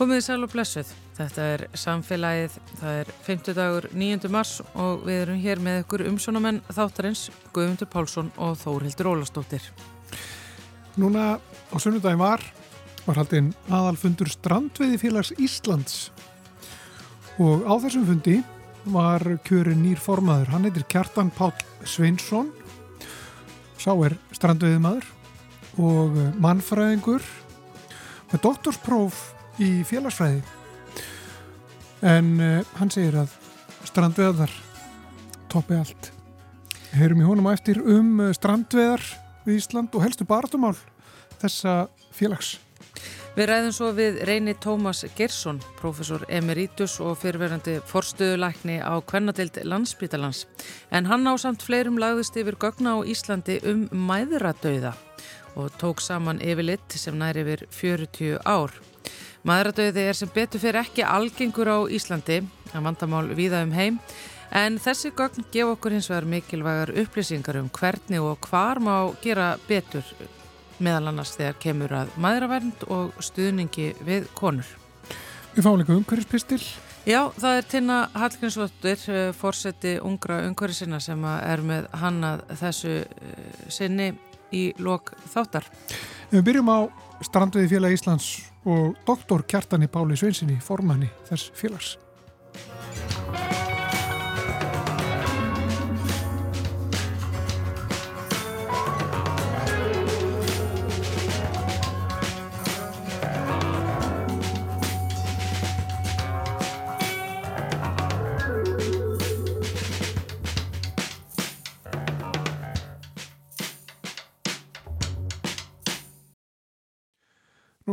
Komiði sæl og blessuð. Þetta er samfélagið, það er 50 dagur 9. mars og við erum hér með ykkur umsónamenn þáttarins Guðmundur Pálsson og Þórhildur Ólastóttir. Núna á sunnudagin var, var haldinn aðalfundur Strandveiði félags Íslands og á þessum fundi var kjörin nýr formaður. Hann heitir Kjartan Pál Sveinsson, sá er strandveiðimaður og mannfræðingur með doktorspróf í félagsfræði en uh, hann segir að strandveðar toppi allt heyrum í honum eftir um uh, strandveðar við Ísland og helstu barndumál þessa félags Við ræðum svo við reyni Tómas Gersson, professor emeritus og fyrverandi forstuðulækni á Kvennadild landsbytalans. En hann á samt fleirum lagðist yfir gögna á Íslandi um mæðuradauða og tók saman yfirlitt sem næri yfir 40 ár. Maðuradauði er sem betur fyrir ekki algengur á Íslandi, að vandamál viða um heim, en þessi gögn gef okkur hins vegar mikilvægar upplýsingar um hvernig og hvar má gera betur meðal annars þegar kemur að maðuravernd og stuðningi við konur. Við fáum líka umhverfispistil. Já, það er Tina Hallgrímsvottur, eh, fórseti ungra umhverfisina sem er með hannað þessu eh, sinni í lok þáttar. Við byrjum á Strandveiði félag Íslands og doktor Kjartani Páli Sveinsinni, formanni þess félags.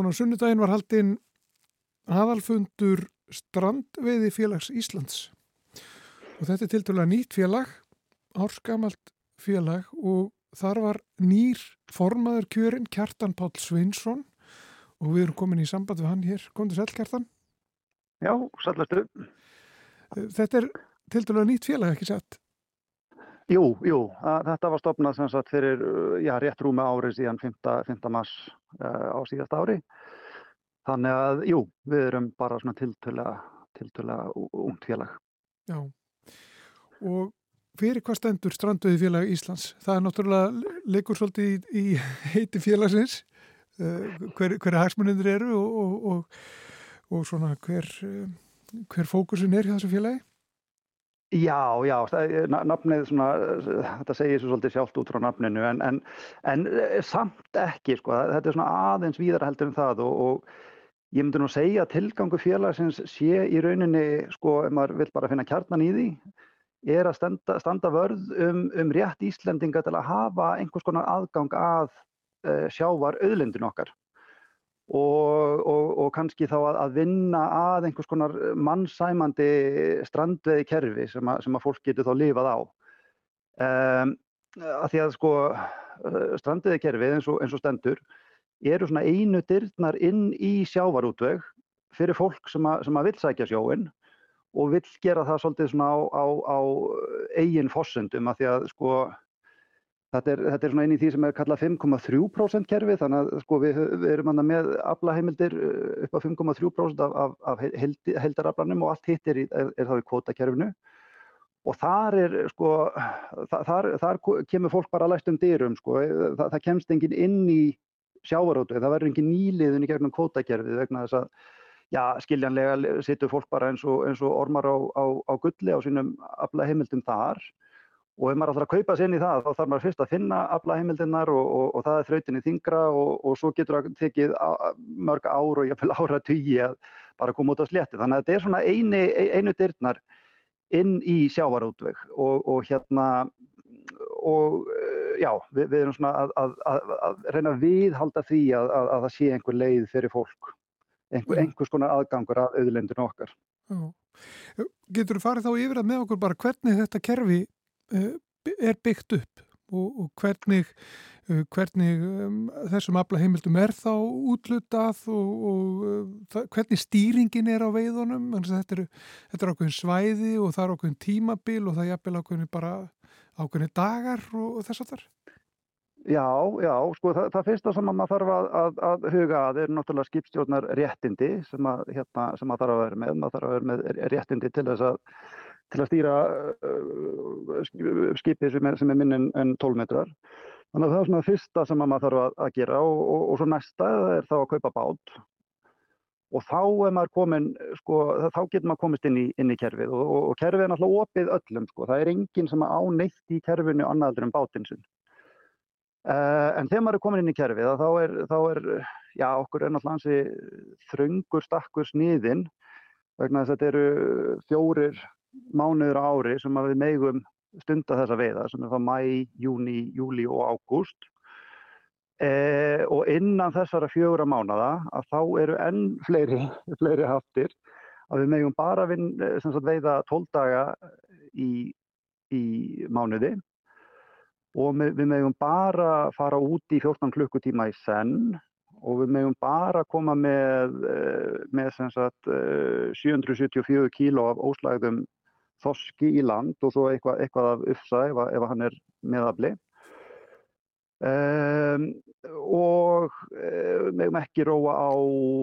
Núna sunnudaginn var haldinn aðalfundur Strandveiði félags Íslands og þetta er til dæla nýtt félag, árskamalt félag og þar var nýr formaður kjörin Kjartan Pál Sveinsson og við erum komin í samband við hann hér. Kondur sæl Kjartan? Já, sællastu. Þetta er til dæla nýtt félag, ekki sett? Jú, jú, þetta var stopnað sem sagt fyrir, já, rétt rúmi árið síðan 5. 5. mars uh, á síðast ári. Þannig að, jú, við erum bara svona tiltöla, ungt félag. Já, og fyrir hvað stendur Strandauði félag Íslands? Það er náttúrulega leikur svolítið í, í heiti félagsins, uh, hver, hver hagsmunnindur eru og, og, og, og svona hver, uh, hver fókusin er í þessu félagi? Já, já, nafnið svona, þetta segir svo svolítið sjálft út frá nafninu en, en, en eh, samt ekki, sko, þetta er svona aðeins víðara heldur en það og, og ég myndi nú segja að tilgangu félagsins sé í rauninni, sko, ef maður vil bara finna kjarnan í því, er að standa, standa vörð um, um rétt Íslendinga til að hafa einhvers konar aðgang að uh, sjávar auðlindin okkar. Og, og, og kannski þá að, að vinna að einhvers konar mannsæmandi strandveði kerfi sem að, sem að fólk getur þá lifað á. Um, að því að sko strandveði kerfi eins eins og stendur eru svona einu dyrnar inn í sjávarútveg fyrir fólk sem að, sem að vil sækja sjóin og vil gera það svolítið svona á, á, á eigin fossundum að því að sko Þetta er, þetta er svona eini í því sem er kallað 5,3% kerfi þannig að sko, við, við erum með aflaheimildir uh, upp á 5,3% af, af, af held, heldaraflanum og allt hitt er, er, er þá í kvotakerfinu og þar, sko, þar, þar kemur fólk bara læst um dyrum, sko. það, það kemst engin inn í sjávarótu, það verður engin nýliðun í gegnum kvotakerfið vegna þess að já, skiljanlega situr fólk bara eins og, eins og ormar á, á, á gulli á sínum aflaheimildum þar og ef maður ætlar að kaupa sér inn í það þá þarf maður fyrst að finna aflaheimildirnar og, og, og það er þrautinni þingra og, og svo getur það tekið mörg ár og jáfnveil ára tugi að bara koma út á sletti. Þannig að þetta er svona eini, einu dyrnar inn í sjávarútveg og hérna og já, við, við erum svona að, að, að, að reyna að viðhalda því að það sé einhver leið fyrir fólk, einhver, einhvers konar aðgangur af auðlendinu okkar. Já. Getur þú farið þá yfir að með okkur bara hvernig þetta kerfi Eh, er byggt upp og, og hvernig, eh, hvernig um, þessum afla heimildum er þá útlutað og, og uh, hvernig stýringin er á veiðunum þetta er, þetta er ákveðin svæði og það er ákveðin tímabil og það er jafnvel ákveðin bara ákveðin dagar og, og þess að þar Já, já, sko það, það fyrsta sem maður þarf að, að, að huga að er náttúrulega skipstjórnar réttindi sem að, hérna, sem maður þarf að vera með. Maður þarf að vera með réttindi til þess að, til að stýra uh, skipið sem er, er minn en, en 12 metrar. Þannig að það er svona fyrsta sem maður þarf að, að gera og, og, og svo næsta er þá að kaupa bát og þá komin, sko, þá getur maður komist inn í, inn í kerfið og, og kerfið er náttúrulega opið öllum, sko. Það er enginn sem á neitt í kerfinu annaður en bátinn sinn. Uh, en þegar maður er komin inn í kerfið þá er, þá er, já okkur er náttúrulega hansi þröngur stakkur sniðinn vegna þess að þetta eru fjórir mánuður á ári sem við megum stunda þessa veiða sem er það mæ, júni, júli og ágúst. Uh, og innan þessara fjóra mánada að þá eru enn fleiri, fleiri haftir að við megum bara vin, sagt, veiða 12 daga í, í mánuði. Og við megum bara fara út í 14 klukkutíma í senn og við megum bara koma með, með sagt, 774 kíló af óslægðum þoski í land og svo eitthvað, eitthvað af ufsa ef, ef hann er meðafli. Um, og við megum ekki róa á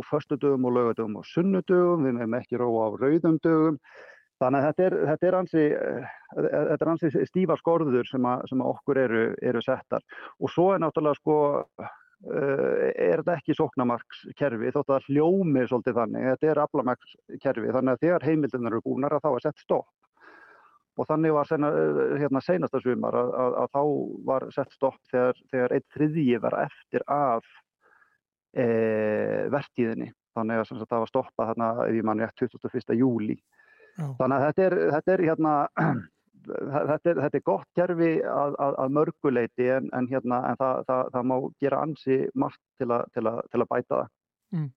förstudögum og lögadögum og sunnudögum, við megum ekki róa á rauðum dögum. Þannig að þetta er, þetta er ansi, þetta er ansi stífa skorður sem, að, sem að okkur eru, eru settar. Og svo er náttúrulega sko, er þetta ekki sóknamarkskerfi þótt að hljómi svolítið þannig. Þetta er aflamarkskerfi þannig að þegar heimildunar eru búnar að þá er sett stopp. Og þannig var sena, hérna, seinasta sumar að, að, að þá var sett stopp þegar, þegar einn þriðji var eftir af e, vertíðinni. Þannig að sagt, það var stoppað þarna, ef ég mann rétt, 21. júli. Já. Þannig að þetta er, þetta er, hérna, þetta er, þetta er gott kerfi að, að, að mörguleiti en, en, hérna, en það, það, það má gera ansi margt til, a, til, a, til að bæta það. Mm.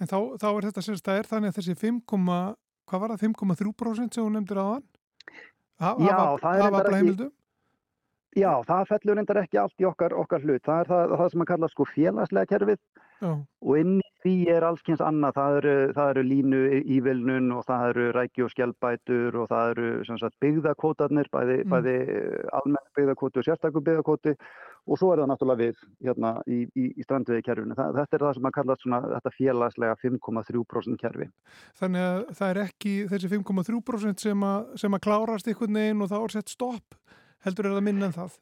En þá, þá er þetta er þannig að þessi 5, hvað var það, 5,3% sem þú nefndir aðan? Ha, Já, það er fellur reyndar ekki allt í okkar, okkar hlut. Það er það, það sem að kalla sko félagslega kerfið Já. og inn í því er alls kynns annað. Það eru, það eru línu ívilnun og það eru rækju og skjálpætur og það eru sagt, byggðakótarnir, bæði, mm. bæði almenn byggðakóti og sérstakku byggðakóti og svo er það náttúrulega við hérna í, í, í strandviði kerfinu. Þetta er það sem að kalla svona, þetta félagslega 5,3% kerfi. Þannig að það er ekki þessi 5,3% sem, sem að klárast einhvern veginn og það er sett stopp, heldur er það minn en það?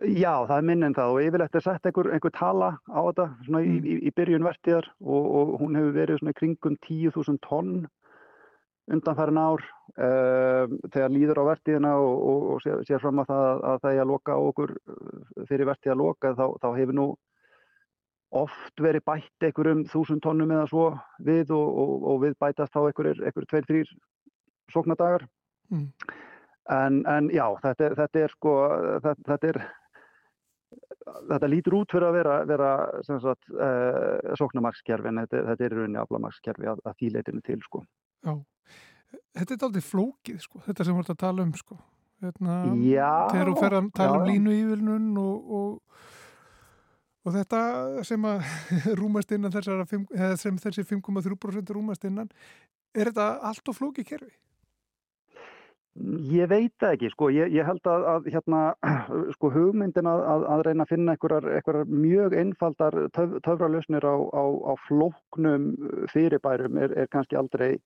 Já, það er minn en það og yfirlegt er sett einhver, einhver tala á þetta svona mm. í, í byrjun vertiðar og, og hún hefur verið svona kringum 10.000 tonn undanfærin ár um, þegar líður á vertiðina og, og, og sér, sér fram að það að það er að loka okkur uh, fyrir vertið að loka þá, þá hefur nú oft verið bætt einhverjum þúsund tonnum eða svo við og við bætast þá einhverjir, einhverjir tveir, þrýr sóknadagar mm. en, en já, þetta, þetta er sko þetta, þetta er þetta lítur út fyrir að vera, vera sagt, uh, sóknarmakskerfi en þetta, þetta er í rauninni aflamakskerfi að, að þýleitinu til sko. Já, þetta er aldrei flókið sko, þetta sem við erum að tala um sko. Hérna, já, þegar þú fer að tala um já, um línu ívilnun og, og, og þetta sem að rúmast innan þessara, sem þessi 5,3% rúmast innan, er þetta allt og flókið kerfi? Ég veit ekki, sko, ég, ég held að, að hérna, sko, hugmyndin að, að, að reyna að finna einhverjar, einhverjar mjög einfaldar töf, töfralösnir á, á, á flóknum fyrirbærum er, er kannski aldrei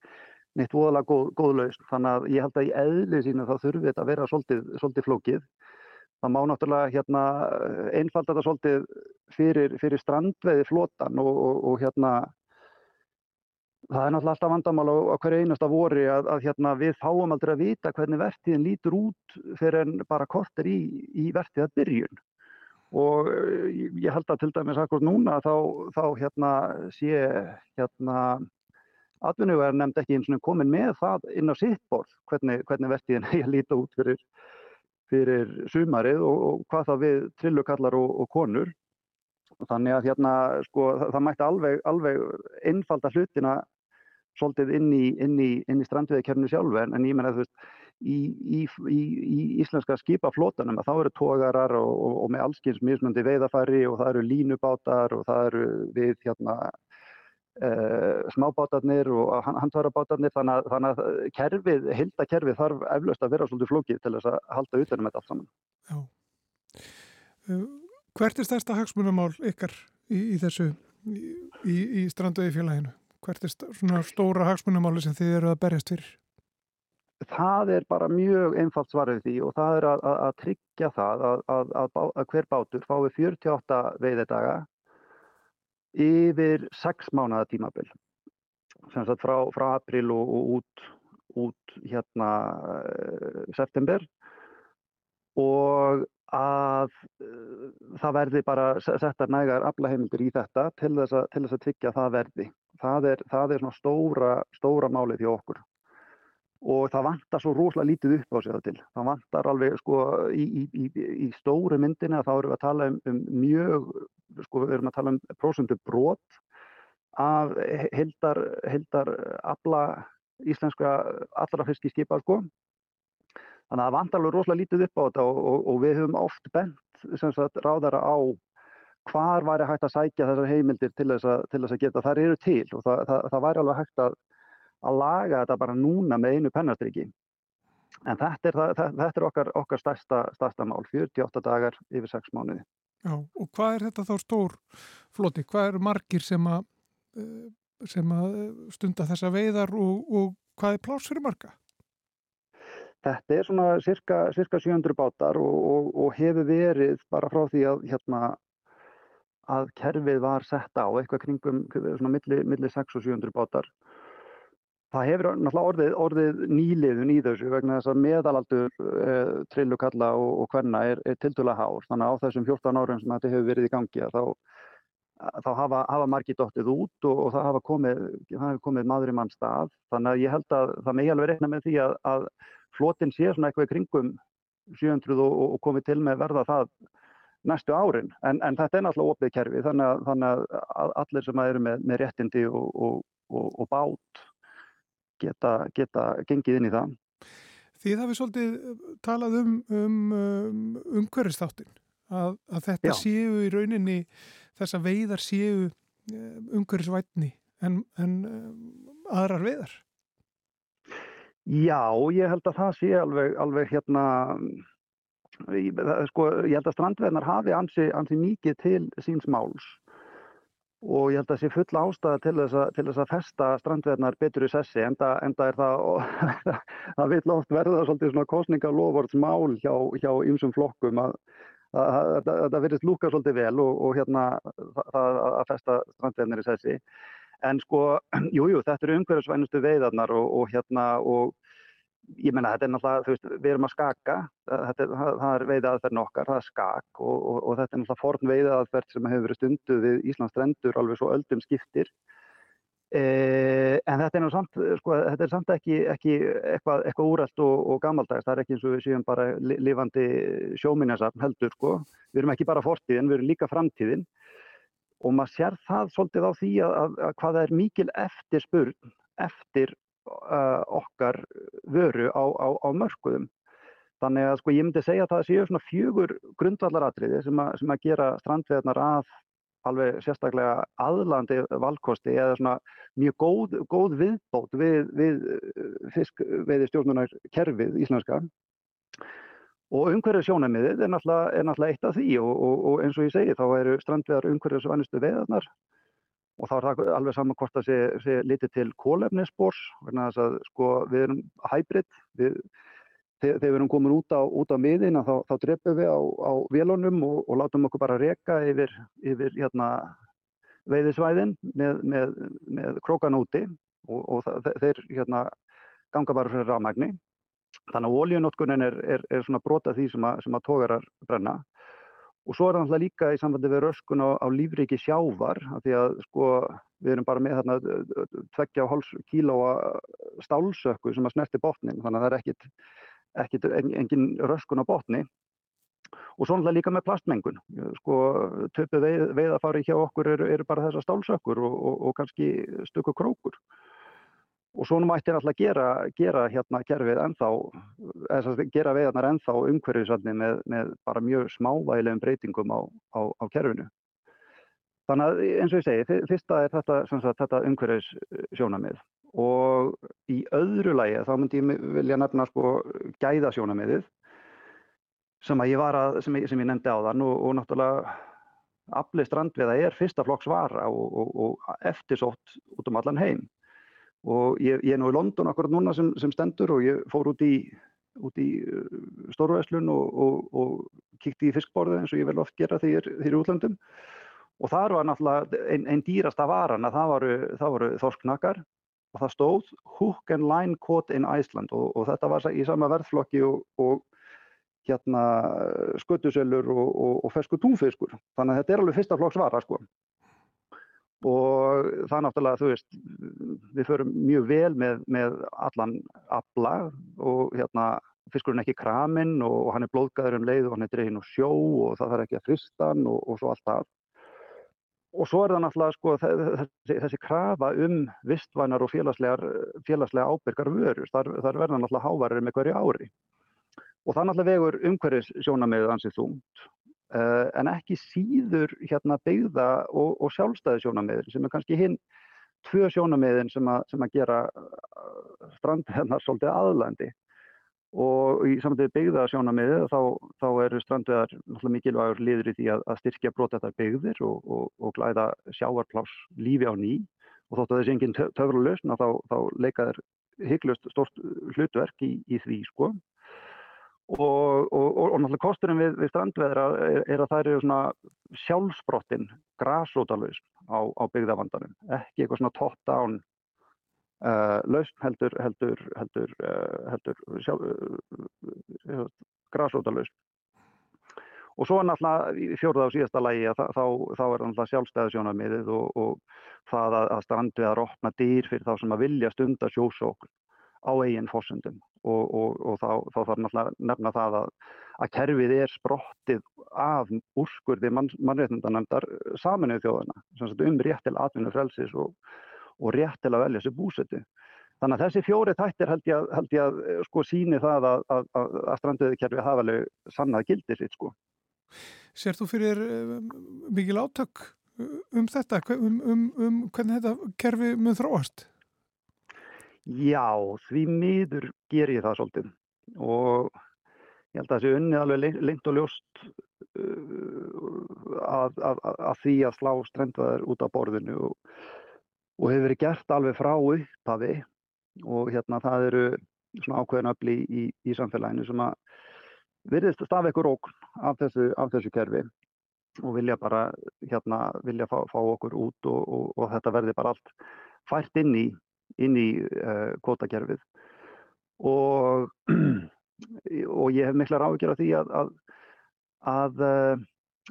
neitt voðalega góð, góð lausn. Þannig að ég held að í eðli sína þá þurfið þetta að vera svolítið, svolítið flókið. Það má náttúrulega hérna, einfalda þetta svolítið fyrir, fyrir strandveiði flotan og, og, og hérna það er náttúrulega alltaf vandamál á, á hverju einasta vori að, að hérna, við fáum aldrei að vita hvernig vertíðin lítur út fyrir en bara kortir í, í vertíða byrjun. Og eh, ég held að til dæmis akkur núna þá, þá hérna, sé hérna, atvinnugar nefnd ekki eins og komin með það inn á sitt borð hvernig, hvernig vertíðin er að líta út fyrir, fyrir sumarið og, og hvað það við trillukallar og, og konur. Þannig að hérna, sko, það mætti alveg, alveg einfalda hlutina svolítið inn í, inn í, inn í strandveðikernu sjálfu en, en ég menna þú veist í, í, íslenska skipaflótanum að þá eru tógarar og, og, og með allskins mismundi veiðafæri og það eru línubátar og það eru við hérna uh, smábátarnir og handvarabátarnir þannig þannig að kerfið, hildakerfið þarf eflaust að vera svolítið flókið til þess að halda utanum þetta allt saman. Uh, Hvert er stærsta hagsmunamál ykkar í, í þessu, í, í strandauði félaginu? Hvert er svona stóra hagsmunamáli sem þið eru að berjast fyrir? Það er bara mjög einfalt svarið því og það er að, að, að tryggja það að, að hver bátur fái 48 veiðidaga yfir 6 mánuða tímabill. Sem sagt frá, frá april og, og út, út hérna uh, september og að uh, það verði bara settar nægar aflaheimildir í þetta til þess að, til þess að tryggja það verði. Það er, það er svona stóra, stóra málið hjá okkur og það vantar svo rosalega lítið upp á sig það til. Það vantar alveg sko í, í, í stóru myndina þá erum við að tala um, um mjög, sko við erum að tala um prosentu brot af heldar, abla íslenska allra fisk í skipa sko. Þannig að það vantar alveg rosalega lítið upp á þetta og, og, og við höfum oft bent ráðara á hvar væri hægt að sækja þessar heimildir til þess að, til þess að geta. Það eru til og það, það, það væri alveg hægt að að laga þetta bara núna með einu pennastriki. En þetta er, það, þetta er okkar, okkar stærsta, stærsta mál, 48 dagar yfir 6 mánuði. Já, og hvað er þetta þá stór floti? Hvað eru margir sem að, eh, sem að stunda þessa veiðar og, og hvað er pláss fyrir marga? Þetta er svona cirka, cirka 700 bátar og, og, og hefur verið bara frá því að, hérna, að kerfið var sett á eitthvað kringum svona milli, milli 6 og 700 bátar Það hefur náttúrulega orðið, orðið nýliðun í þessu vegna þess að meðalaldur uh, trillukalla og, og hverna er, er tildulega hár. Þannig að á þessum 14 árum sem þetta hefur verið í gangi þá, þá hafa, hafa margir dóttið út og, og það hafa komið, komið maður í mann stað. Þannig að ég held að það megi alveg reyna með því að, að flotin sé svona eitthvað í kringum 700 og, og komið til með verða það næstu árin. En, en þetta er náttúrulega opið kerfi þannig að, þannig að allir sem eru með, með réttindi og bát geta, geta gengið inn í það. Því það við svolítið talað um, um, um umhverfistáttin að, að þetta Já. séu í rauninni þess að veiðar séu eh, umhverfisvætni en, en um, aðrar veiðar. Já, ég held að það sé alveg, alveg hérna, sko, ég held að strandveðnar hafi ansi, ansi mikið til síns máls. Og ég held að það sé full ástæða til þess að, til þess að festa strandveðnar betur í sessi enda, enda er það það vil oft verða svolítið svona kostningalofórtsmál hjá, hjá ymsum flokkum að það verðist lúka svolítið vel og, og hérna það að festa strandveðnar í sessi en sko, jújú, jú, þetta eru umhverfisvænustu veiðarnar og, og hérna og ég menna þetta er náttúrulega, þú veist, við erum að skaka, þetta, það, er veiðaðferðin okkar, það er skak og, og, og þetta er náttúrulega forn veiðaðferð sem hefur verið stundu við Íslands strendur alveg svo öldum skiptir. Eh, en þetta er nú samt, sko, þetta er samt ekki, ekki eitthvað, eitthvað úrælt og, og gammaldags, það er ekki eins og við séum bara lifandi sjóminjarsarn heldur, sko. Við erum ekki bara fortíðin, við erum líka framtíðin og maður sér það svolítið á því að, að, að hvað það er mikil eftirspurn eftir uh, okkar vöru á, á, á mörguðum. Þannig að sko ég myndi segja að það séu svona fjögur grundvallaratriði sem, sem að gera strandveðnar að alveg sérstaklega aðlandi valkosti eða svona mjög góð, góð viðbót við, við fiskveiði stjórnunar kerfið íslenska. Og umhverfið sjónamiðið er náttúrulega, er náttúrulega eitt af því og, og, og eins og ég segi þá eru strandveðar umhverfisvænustu veðarnar og þá er það alveg saman hvort að sé, sé litið til kólefnisbors vegna þess að sko við erum hybrid við, þegar við erum komin út á, á miðin þá, þá drefum við á, á vélunum og, og látum okkur bara reka yfir, yfir hérna, veiðisvæðin með, með, með krókan úti og, þeir hérna, ganga bara fyrir rafmægni þannig að oljunótkunin er, er, er svona brota því sem að, að tógarar brenna Og svo er það náttúrulega líka í samfandi við röskun á, á lífriki sjávar, af því að sko við erum bara með þarna tveggja og háls kílóa stálsökku sem að snerti botnin, þannig að það er ekkit, ekkit engin röskun á botni. Og svo náttúrulega líka með plastmengun, sko töpu veið, veiðafári hjá okkur eru, eru bara þessar stálsökkur og, og, og kannski stöku krókur. Og svo nú mættir alltaf gera, gera hérna kerfið ennþá, eða gera veiðarnar ennþá umhverfisvallni með, með bara mjög smávægilegum breytingum á, á, á kerfinu. Þannig að eins og ég segi, fyrsta er þetta, þetta umhverfissjónamið og í öðru lægi þá myndi ég vilja nefna sko sem var að, sem ég, sem ég nefndi á þann og, og náttúrulega aflið strandveða er fyrsta flokks vara og, og, og eftirsótt út um allan heim og ég, ég er nú í London akkurat núna sem, sem stendur og ég fór út í, í uh, stórvæslun og, og kíkti í fiskborðu eins og ég vel oft gera þegar ég er í útlöndum og þar var náttúrulega einn ein dýrasta varan að það voru, voru þorsknakkar og það stóð Hook and Line Caught in Iceland og þetta var í sama verðflokki og hérna skötusölur og, og, og fersku túnfiskur. Þannig að þetta er alveg fyrsta flokks vara sko. Og það náttúrulega, þú veist, við förum mjög vel með, með allan abla og hérna fiskurinn er ekki kraminn og, og hann er blóðgæður um leið og hann er dreginn og sjó og það þarf ekki að frista hann og svo allt það. Og svo er það náttúrulega sko þessi, þessi krafa um vistvænar og félagslega ábyrgar vörur. Þar, þar verða náttúrulega hávarir með hverju ári. Og það náttúrulega vegur umhverfis sjónamiðið ansið eh, en ekki síður hérna beigða og, og sjálfstæði sjónamiðið sem er kannski hinn tvö sjónamiðin sem, sem að gera eh, strandveðnar svolítið aðlandi. Og í samtidig beigða sjónamiðið þá, þá eru strandveðar mikilvægur liður í því að, að styrkja brotettar beigðir og, og, og glæða sjáarplás lífi á ný. Og þóttu að þessi enginn töfralösn að þá, þá leika þeir hygglust stort hlutverk í, í því sko. Og, og, og, og náttúrulega kosturinn við, við strandveðra er, er að það eru svona sjálfsbrottin, grásrótalauðs á, á byggðavandanum, ekki eitthvað svona top-down uh, lausn heldur, heldur, heldur, uh, heldur uh, grásrótalauðs. Og svo er náttúrulega fjórða og síðasta lægi að þá, þá, er náttúrulega sjálfstæðisjónarmiðið og það að, að strandveðar opna dýr fyrir þá sem að vilja stunda sjósókn á eigin fórsöndum og, og, og þá, þá þarf náttúrulega nefna það að, að kerfið er sprottið af úrskurði mann, mannréttundanendar saminuð þjóðana um rétt til atvinnu frelsis og, og rétt til að velja sér búsetu. Þannig að þessi fjóri þættir held ég að, held ég að sko síni það að, að, að stranduðikerfi hafa alveg sannað gildir sitt sko. Sér þú fyrir um, mikil átök um þetta, um, um, um hvernig þetta kerfi mun þróast? Já, því miður ger ég það svolítið. Og ég held að það sé unnið alveg lengt og ljóst uh, að, að, að því að slá strendvaður út á borðinu og, og hefur verið gert alveg frá upphafi. Og hérna það eru svona ákveðin öfli í, í, í samfélaginu sem að virðist að stafa ykkur ókn af þessu, af þessu kerfi. Og vilja bara hérna vilja fá, fá okkur út og, og, og þetta verði bara allt fært inn í inn í uh, kvotakerfið og, og ég hef mikla ráðgjör af því að, að, að, uh,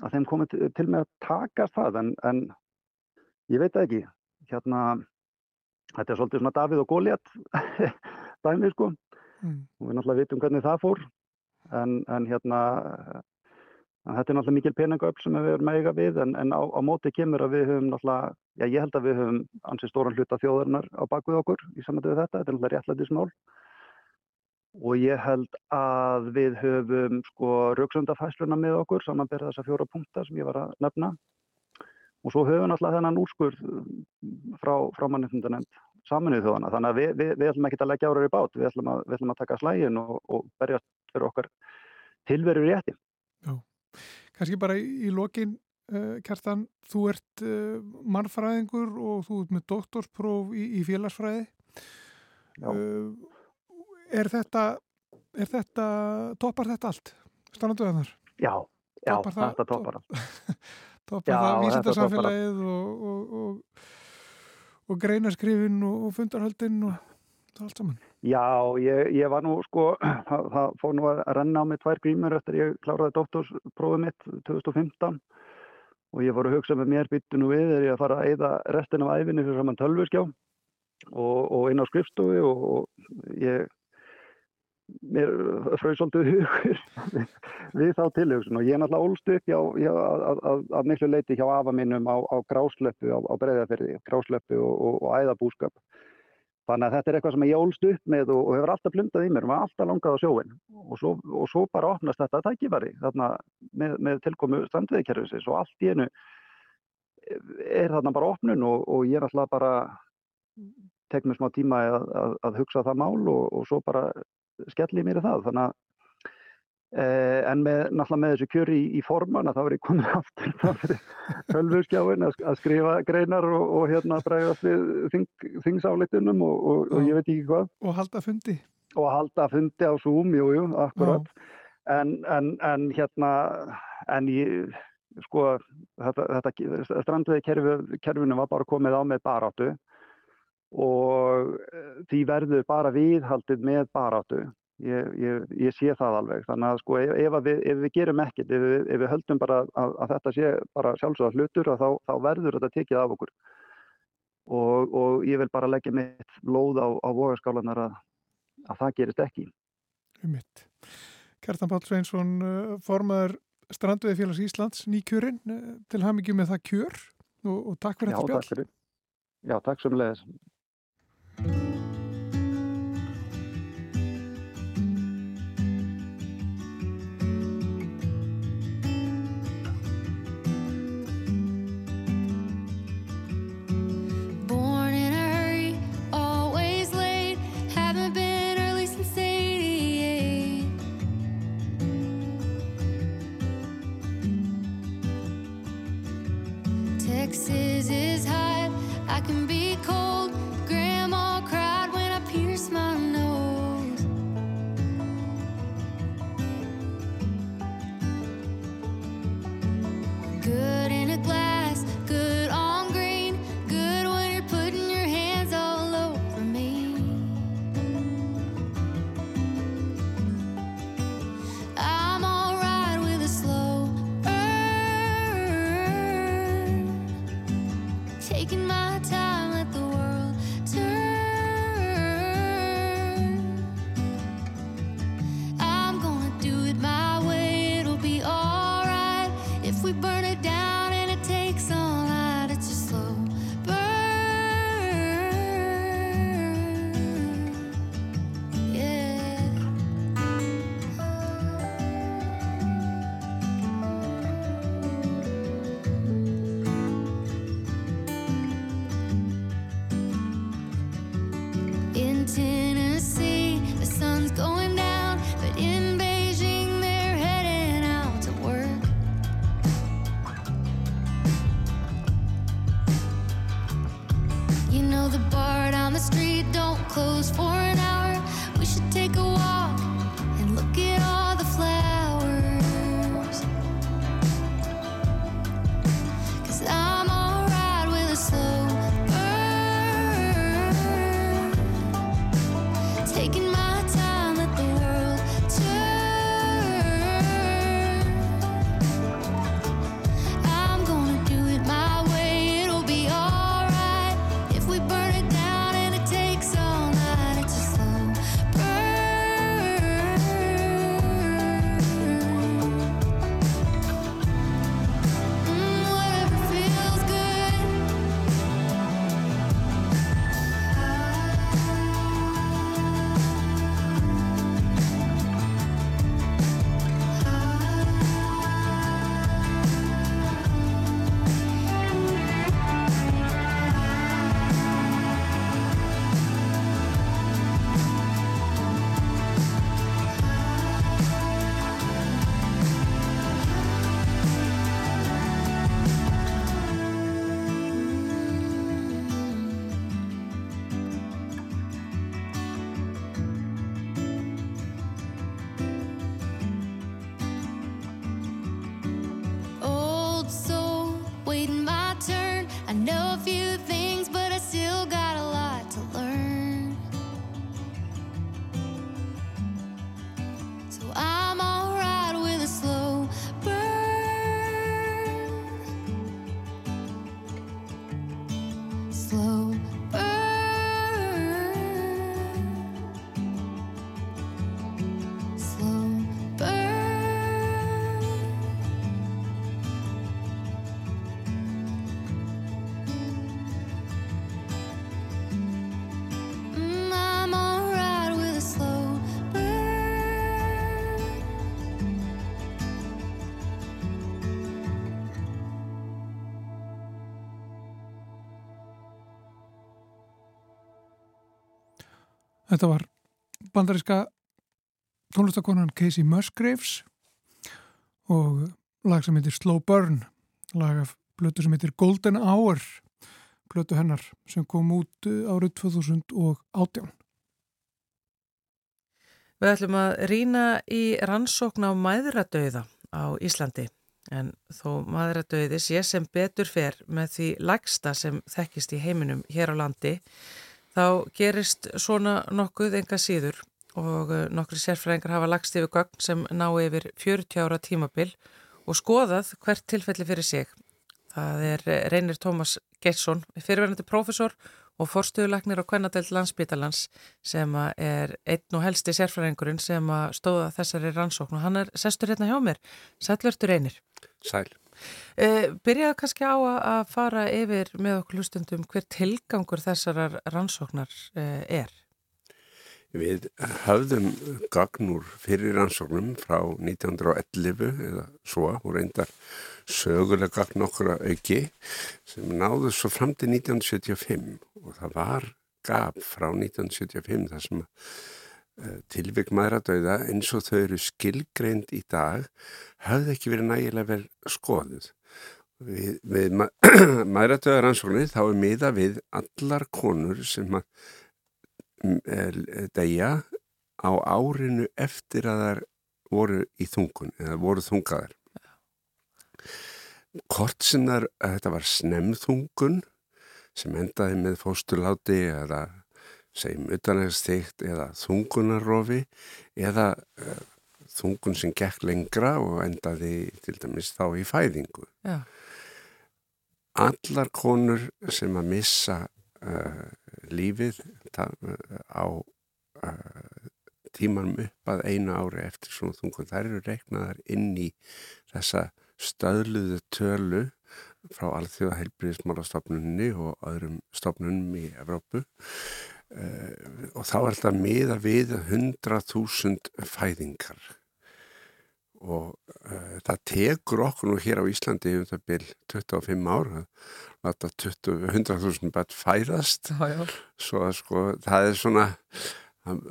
að þeim komið til, með að taka það. En, en ég veit ekki. Hérna, þetta er svolítið svona Davíð og Góliat dæmið sko. Mm. og við náttúrulega vitum hvernig það fór. En, en hérna Þetta er náttúrulega mikil peningaupp sem við erum eiga við. En, en á, á móti kemur að við höfum náttúrulega, já ég held að við höfum ansið stóran hluta þjóðarinnar á bakvið okkur í samvættu við þetta, þetta er náttúrulega réttlætismál. Og ég held að við höfum sko rauksöndafæsluna með okkur samanberða þessa fjóra punktar sem ég var að nefna. Og svo höfum náttúrulega þennan úrskurð frá, frá mannefndanemnd saminuð þjóðana þannig að við, við, við ætlum ekki að leggja ára í bát, við ætlum að, við ætlum að taka slægin og, og berjast fyrir okkar tilveru rétti. Já. Kanski bara í, í lokin, uh, Kjartan, þú ert uh, mannfræðingur og þú ert með doktorspróf í, í félagsfræði. Uh, er þetta, er þetta, toppar þetta allt? Stannandu það þar? Já, já, toppar þetta toppar allt. toppar það vísindarsamfélagið og, og, og, og greinaskrifin og fundarhaldin og allt saman. Já, ég, ég var nú sko, það, það fór nú að renna á mig tvær grímur eftir ég kláraði doktorsprófið mitt 2015 og ég fór að hugsa með mér byttu nú við þegar ég að fara að eyða restin af æfinni fyrir saman tölvurskjá og, og inn á skrifstofi og, og ég mér fröði svolítið hugur við þá tilhugsun. Og ég er náttúrulega ólst upp já, já, að, að, að miklu leiti hjá afa minnum á, á gráslöpu á, á breyðaferði, gráslöpu og, og æðabúskap Þannig að þetta er eitthvað sem ég ólst upp með og, og hefur alltaf blundað í mér. Og maður alltaf langað á sjóin og svo, og svo bara opnast þetta tækifæri þarna með, með tilkomu strandveðikerfisins og allt í einu er þarna bara opnun og, og ég er alltaf bara tek mér smá tíma að, að, að hugsa það mál og, og svo bara skelli mér í það. Þannig að en með, náttúrulega með þessu kjöri í, í forman að það var ég komin aftur fyrir hölfurskjáin að, að skrifa greinar og, og hérna bregðast við þing, þingsáleitunum og, og, og ég veit ekki hvað. Og halda fundi. Og halda fundi á Zoom, jú, jú, akkurat. En, en, en hérna, en ég, sko, þetta, þetta strandvegi kerfi, kerfinu var bara komið á með baráttu og eh, því verður bara viðhaldið með baráttu Ég, ég, ég sé það alveg. Þannig að sko ef, ef, við, ef við gerum ekkert ef, ef við höldum bara að, að þetta sé bara sjálfsögða hlutur þá, þá verður þetta tekið af okkur. Og, og ég vil bara leggja mitt lóð á, á vogaskálanar að, að það gerist ekki. Mitt. Kertan Pál Sveinsson uh, formaður Strandveði félags Íslands nýkjörinn uh, til hafmyggjum með það kjör og, og takk fyrir þetta spjall. Já, takk sem leiðis Þetta var bandariska tónlistakonan Casey Musgraves og lag sem heitir Slow Burn lag af blötu sem heitir Golden Hour blötu hennar sem kom út uh, árið 2018 Við ætlum að rína í rannsókn á mæðradauða á Íslandi en þó mæðradauði sé sem betur fer með því lagsta sem þekkist í heiminum hér á landi þá gerist svona nokkuð enga síður og uh, nokkru sérfræðingar hafa lagst yfir gögn sem ná yfir 40 ára tímabil og skoðað hvert tilfelli fyrir sig. Það er uh, reynir Tómas Geirsson, fyrirverðandi profesor og forstuðulagnir á Kvennadelt landsbítalans sem er einn og helsti sérfræðingurinn sem stóða þessari rannsókn og hann er sestur hérna hjá mér. Sælvertur reynir. Sæl. Uh, byrjaðu kannski á að fara yfir með okkur hlustundum hver tilgangur þessarar rannsóknar uh, er. Við höfðum gagnur fyrir rannsóknum frá 1911 eða svo og reyndar sögulega gagn okkur að auki sem náðu svo fram til 1975 og það var gap frá 1975 þar sem uh, tilvík maðuradauða eins og þau eru skilgreind í dag hafði ekki verið nægilega vel skoðuð. Við, við ma maðuradauða rannsóknir þá er miða við allar konur sem að degja á árinu eftir að þær voru í þungun eða voru þungaðar Kort sem þar að þetta var snemþungun sem endaði með fósturláti eða segjum utanægstikt eða þungunarrofi eða uh, þungun sem gekk lengra og endaði til dæmis þá í fæðingu. Já. Allar konur sem að missa uh, lífið á uh, tímanum upp að einu ári eftir svona þungun. Það eru reiknaðar inn í þessa stöðluðu tölu frá alþjóða heilbríðismálastofnunni og öðrum stofnunum í Evrópu og þá er alltaf miða við 100.000 fæðingar. Og uh, það tekur okkur nú hér á Íslandi um það byrj 25 ára láta 100.000 bætt fæðast. Svo sko það er svona það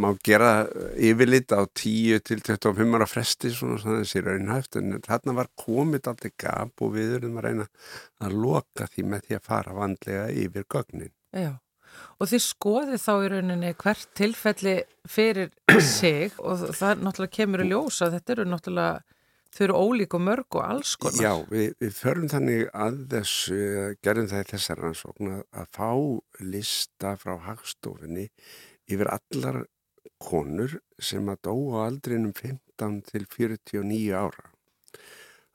má gera yfirlit á 10 til 25 ára fresti svona svona þessi raunhæft. En þarna var komið alltaf gap og við erum að reyna að loka því með því að fara vandlega yfir gögnin. Já, og þið skoðið þá í rauninni hvert tilfelli fyrir sig og það náttúrulega kemur í ljós að þetta eru náttúrulega þau eru ólík og mörg og alls konar. Já, við, við förum þannig að þessu, gerðum það í þessar rannsókn að fá lista frá hagstofinni yfir allar konur sem að dó á aldrinum 15 til 49 ára.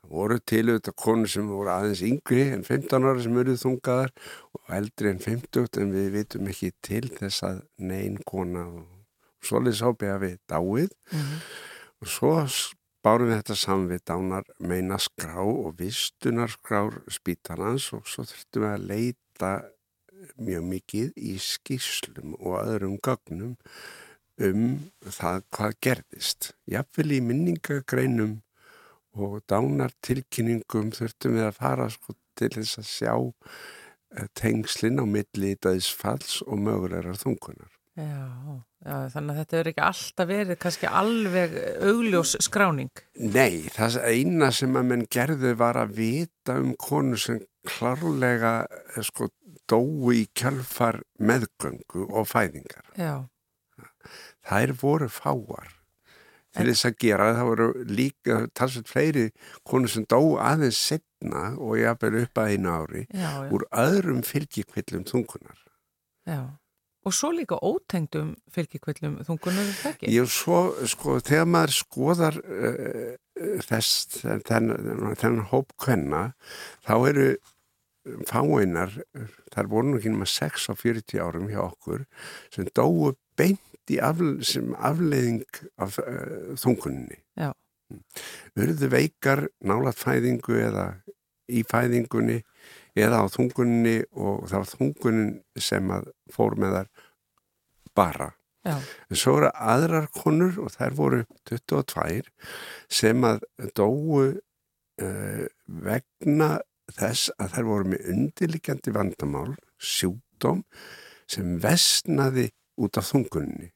Voru til auðvitað konur sem voru aðeins yngri en 15 ára sem eruð þungaðar og eldri en 50 en við vitum ekki til þess að neyn kona og svolítið sápi að við dáið Mm -hmm. og svo bárum við þetta saman við dánar meina skrá og vistunarskrár spítalans og svo þurftum við að leita mjög mikið í skýrslum og öðrum gögnum um það hvað gerðist. Jafnvel í minningagreinum og dánartilkynningum þurftum við að fara sko, til þess að sjá uh, tengslinn á milli döðsfalls og mögulegar þungunar. Já, já, þannig að þetta er ekki alltaf verið kannski alveg augljós skráning. Nei, það eina sem að menn gerðu var að vita um konu sem klárlega sko dói í kjálfar meðgöngu og fæðingar. Já. Þær voru fáar. Til þess að gera það voru líka talsveit fleiri konu sem dó aðeins setna og jafnvel upp að einu ári Já, já. úr öðrum fylgjikvillum þungunar. Já. Og svo líka ótengdum fylgjikvillum þungunar er það ekki? Ég svo, sko, þegar maður skoðar uh, þess, þennan, þennan hóp kvenna, þá eru fáeinar, þar voru nú ekki nema 6 á 40 árum hjá okkur, sem dóu beint í afle, sem afleiðing af uh, þungunni. Já. Urðu veikar nálat fæðingu eða í fæðingunni eða á þungunni og það var þungunin sem að fór með þar bara. Já. En svo eru aðrar konur og þær voru 22 sem að dóu uh, vegna þess að þær voru með undirlikjandi vandamál, sjúkdóm sem vestnaði út af þungunni.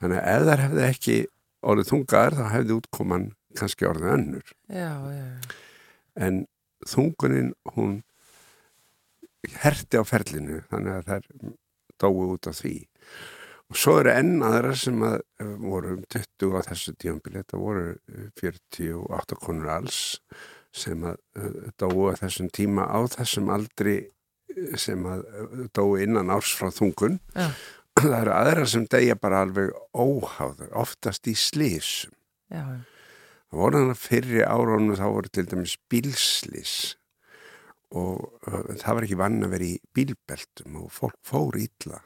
þannig að ef þær hefði ekki orðið þungaðar þá hefði útkoman kannski orðið önnur. Já, já, en þungunin hún herti á ferlinu þannig að þær dói út af því. Og svo eru enn aðra sem að eh, voru um 20 á þessu tíumbili þetta voru 48 konur alls sem að eh, dói á þessum tíma á þessum aldri eh, sem að dói innan árs frá þungun Já. það eru aðra sem degja bara alveg óháður, oftast í slísum já, Það voru þannig að fyrri áraunum þá voru til dæmis bílslís og uh, það var ekki vann að vera í bílbeltum og fólk fór ítla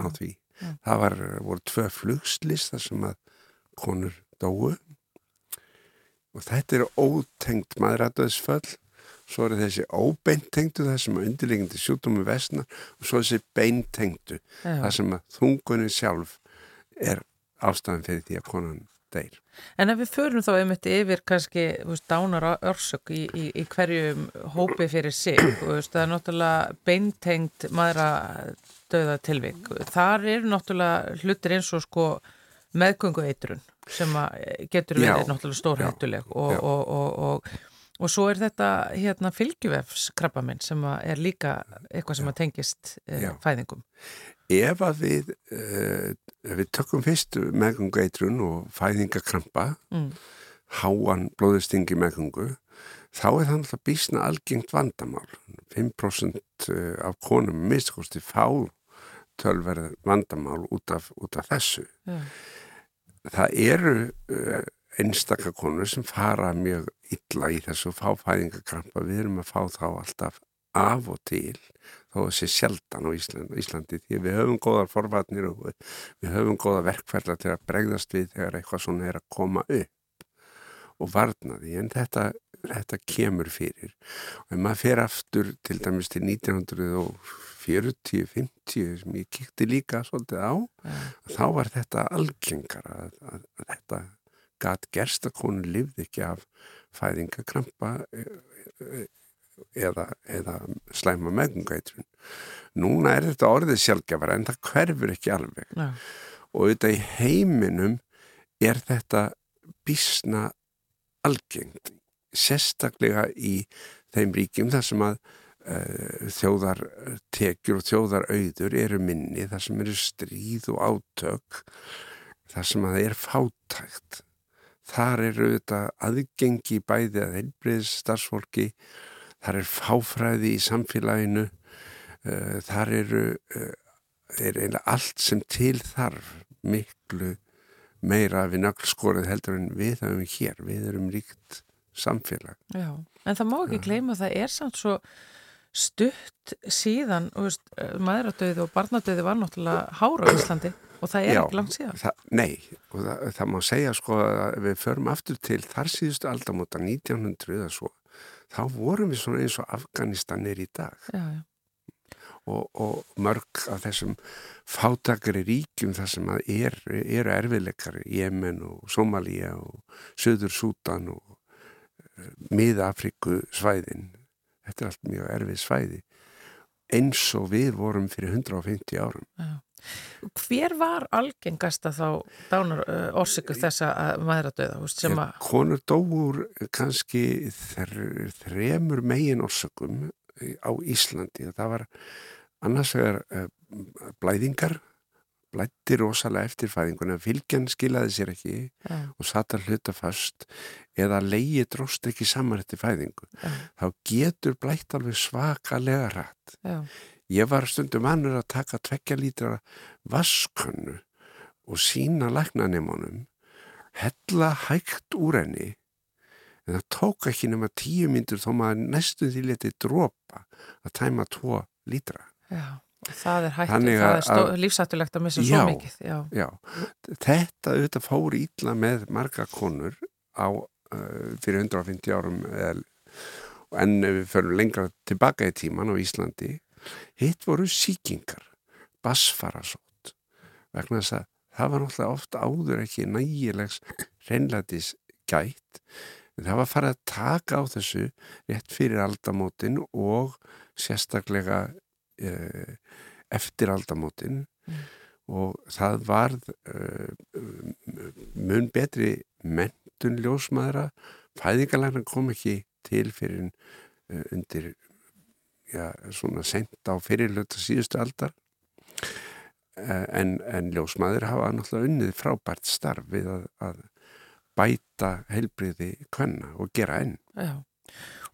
á því. já. Það var, voru tvö flugslís þar sem að konur dóu og þetta eru ótengt maðuradöðsföll svo eru þessi óbeintengtu það sem að undirlegjandi sjútumum vesna og svo þessi beintengtu það sem að þungunni sjálf er ástæðan fyrir því að konan deyr. En ef við förum þá einmitt yfir kannski veist, dánar örsök í, í, í hverjum hópi fyrir sig, veist, það er náttúrulega beintengt maðra döða tilvik. Þar eru náttúrulega hlutir eins og sko meðgöngu eitrun sem að getur verið náttúrulega stórhættuleg og, og, og, og, og svo er þetta hérna fylgjuvefs krabbaminn sem er líka eitthvað sem að tengist eh, fæðingum. ef að við uh, við tökum fyrst meðgöngu eitrun og fæðingakrampa Mm. háan blóðustingi meðgöngu þá er það náttúrulega bísna algengt vandamál 5% af konum miskosti fá tölverð vandamál út af, út af þessu Já. það eru uh, einstaka konur sem fara mjög illa í þessu fáfæðingakrampa við erum að fá þá alltaf af og til þó að sé sjaldan á Íslandi, Íslandi því við höfum góðar forvarnir og við, höfum góða verkferðla til að bregðast við þegar eitthvað svona er að koma upp og varna því en þetta, þetta kemur fyrir. Og ef maður fer aftur til dæmis til 1940-50 sem ég kikti líka svolítið á Já. þá var þetta algengara að, að, að þetta gat gerst að konu lifði ekki af fæðingakrampa e- e- eða, eða slæma meðgungaitrun. Núna er þetta orðið sjálfgefara en það hverfur ekki alveg Já. og auðvitað í heiminum er þetta bísna algengt sérstaklega í þeim ríkjum þar sem að uh, þjóðartekjur og þjóðarauður eru minni, þar sem eru stríð og átök þar sem að það er fátækt þar eru þetta aðgengi bæði að heilbriðs starfsfólki þar er fáfræði í samfélaginu uh, þar eru uh, er eiginlega allt sem til þarf miklu meira við nöglskorið heldur en við höfum hér, við erum ríkt samfélag. Já, en það má ekki gleyma að það er samt svo stutt síðan, veist, maðuradauði og barnadauði var náttúrulega hára á Íslandi og það er Já, ekki langt síðan. Það, nei, og það, það má segja sko að við förum aftur til þar síðustu aldamóta 1900 eða svo, þá vorum við svona eins og Afganistanir í dag Já, já, og, og mörg af þessum fátakari ríkjum þar sem að er, eru erfiðleikari, Jemen og Somalia og Söður Sútan og uh, Miða-Afriku svæðin. Þetta er allt mjög erfið svæði eins og við vorum fyrir 150 árum. já. Hver var algengasta þá dánar orsöku þessa að maðuradauða, sem að, Konur dóur kannski þr, þremur megin orsökum á Íslandi. Það var annars vegar blæðingar, blætti rosalega eftir fæðinguna, fylgjan skilaði sér ekki já, og satt að hluta fast eða leiði dróst ekki saman eftir fæðingu. já, Þá getur blætt alveg svakalega rætt. já, Ég var stundum annur að taka tvekja lítra vaskönnu og sína læknanemunum, hella hægt úr henni, en það tók ekki nema tíu myndur þó maður næstu því letið dropa að tæma tvo lítra. já. Það er hægt, Þannig það að- er lífsættulegt að missa Já. svo mikið, já, Já, þetta auðvitað fór ítla með marga konur á uh, fyrir 150 árum eða, en ef við förum lengra tilbaka í tíman á Íslandi hitt voru síkingar basfarasótt vegna þess að það var náttúrulega oft áður ekki nægilegs reynlætis gætt en það var farið að taka á þessu rétt fyrir aldamótin og sérstaklega uh, eftir aldamótin Mm. og það varð uh, mun betri mentun ljósmaðra fæðingalægna kom ekki til fyrir uh, undir já, svona sent á fyrirlöta síðustu aldar uh, en, en ljósmaður hafa náttúrulega unnið frábært starf við að, að bæta heilbriði kvenna og gera enn Já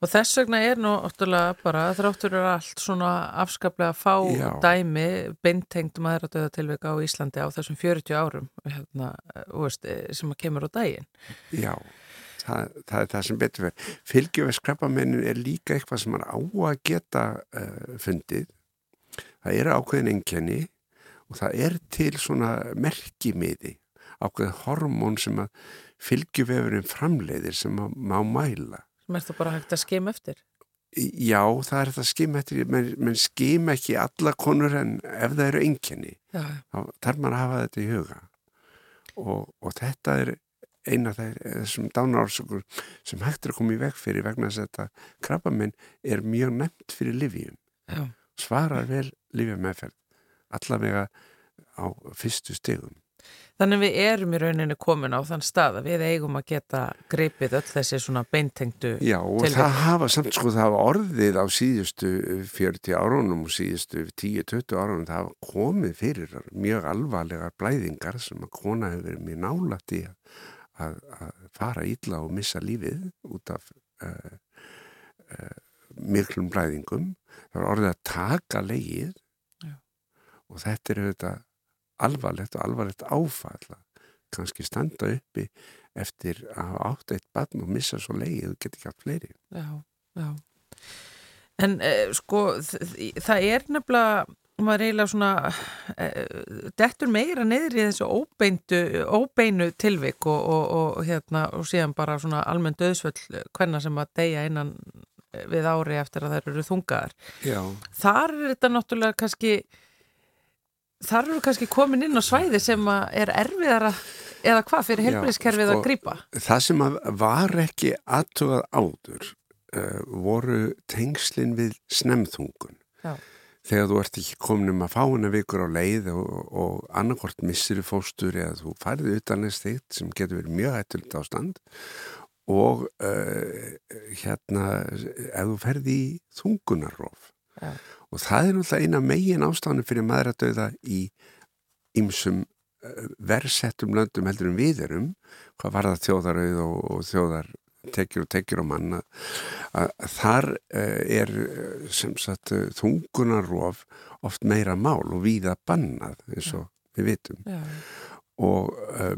Og þess vegna er nú óttulega bara þráttur er allt svona afskaplega fá Já. dæmi beintengt maðuradauða tilvika á Íslandi á þessum 40 árum hérna, veist, sem að kemur á daginn. Já, það, það er það sem betur verið. Fylgjöfeskrapamennin er líka eitthvað sem er á að geta uh, fundið. Það eru ákveðin enkenni og það er til svona merkimiði, ákveðin hormón sem að fylgjuvefurinn framleiðir sem að má mæla sem er það bara hægt að skima eftir Já, það er þetta skim eftir menn, menn skim ekki alla konur en ef það eru enginni þá þarf maður að hafa þetta í huga og, og þetta er eina þessum dánarársökur sem hægt er að koma í veg fyrir vegna þess að þetta krabbaminn er mjög nefnt fyrir livjum svarar vel livjum meðferð allavega á fyrstu stegum Þannig við erum í rauninni komin á þann stað að við eigum að geta greipið öll þessi svona beintengdu Já og tilvæg. það hafa samt sko það hafa orðið á síðustu 40 árunum og síðustu 10-20 árunum það hafa komið fyrir mjög alvarlegar blæðingar sem að kona hefur verið mjög nálægt í að, að, fara ílla og missa lífið út af uh, uh, miklum blæðingum það var orðið að taka leið Já. og þetta er auðvitað alvarlegt og alvarlegt áfall kannski standa uppi eftir að hafa átt eitt barn og missa svo leið og geta ekki haft fleiri. Já, já. En eh, sko það er nefnilega maður eiginlega svona eh, dettur meira neyður í þessu óbeindu, óbeinu tilvik og, og, og, hérna, og síðan bara svona almenn döðsvöld hvenna sem að deyja innan eh, við ári eftir að þær eru þungaðar Já. Þar er þetta náttúrulega kannski þar eru kannski komin inn á svæði sem er erfiðara eða hvað fyrir helbriðskerfið sko, að grýpa? Það sem var ekki aðtugað áður uh, voru tengslinn við snemþungun. Já. Þegar þú ert ekki komin um að fá hana vikur á leið og, og annarkort missir fóstur eða þú færði utan eða steitt sem getur verið mjög hættult ástand og uh, hérna ef þú ferði í þungunarrof. Já og það er náttúrulega eina megin ástafnum fyrir maður að dauða í ymsum eh, versettum löndum heldur en við erum hvað var það þjóðarauð og, og þjóðar tekjur og tekjur á manna að þar eh, er eh, sem sagt þungunarof oft meira mál og víða bannað eins og við vitum Já. og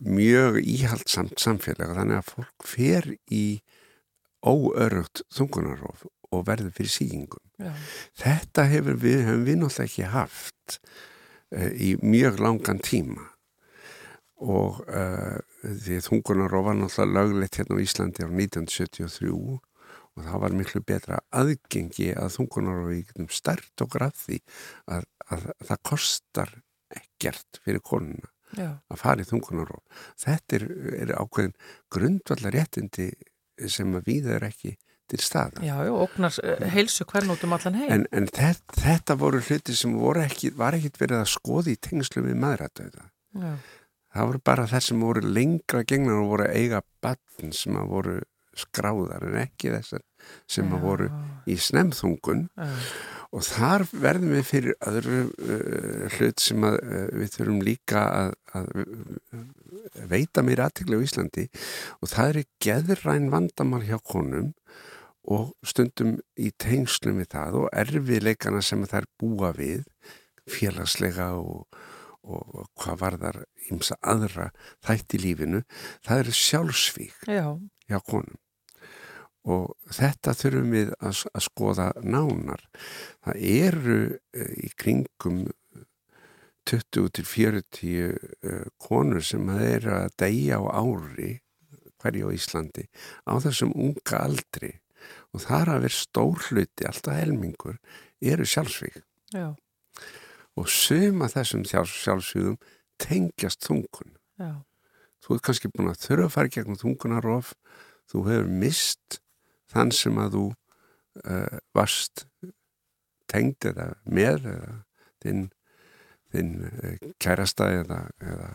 mjög íhaldsamt samfélag þannig að fólk fer í óörögt þungunarof og verður fyrir síkingum. Þetta hefur við, hefum við náttúrulega ekki haft í mjög langan tíma og uh, því þungunarof var náttúrulega löglegt hérna á Íslandi á 1973 og það var miklu betra aðgengi að þungunarofi í stert og grafði að, að, að það kostar ekkert fyrir konuna Já. að fara í þungunarof. Þetta er, er ákveðin grundvallar réttindi sem að við er ekki til staða. Já, já, oknar eh, heilsu hvern út um allan heim. En, en þetta, þetta voru hluti sem ekki, var ekkit verið að skoði í tengslu við maðurættöða. Það voru bara þess sem voru lengra gengnar og voru eiga batn sem að voru skráðar en ekki þessar sem að voru í snemþungun já. og þar verðum við fyrir öðru uh, hlut sem að uh, við þurfum líka að, að uh, veita mér aðtikla á Íslandi. Og það er geðræn vandamál hjá konum og stundum í tengslum við það og erfiðleikana sem það er búa við félagslega og, og, hvað var þar ímsa aðra þætt í lífinu það eru sjálfsvík Já. hjá konum og þetta þurfum við að, að skoða nánar það eru uh, í kringum 20 til 40 uh, konur sem að eru að deyja á ári hverju á Íslandi á þessum unga aldri og þar að vera stór hluti, alltaf helmingur, eru sjálfsvík. Já. Og suma þessum sjálfsvíðum tengjast þungun. Já. Þú ert kannski búin að þurfa að fara gegn þungunarof, þú hefur mist þann sem að þú uh, varst tengd eða með eða þinn þinn eh, kærasta eða, eða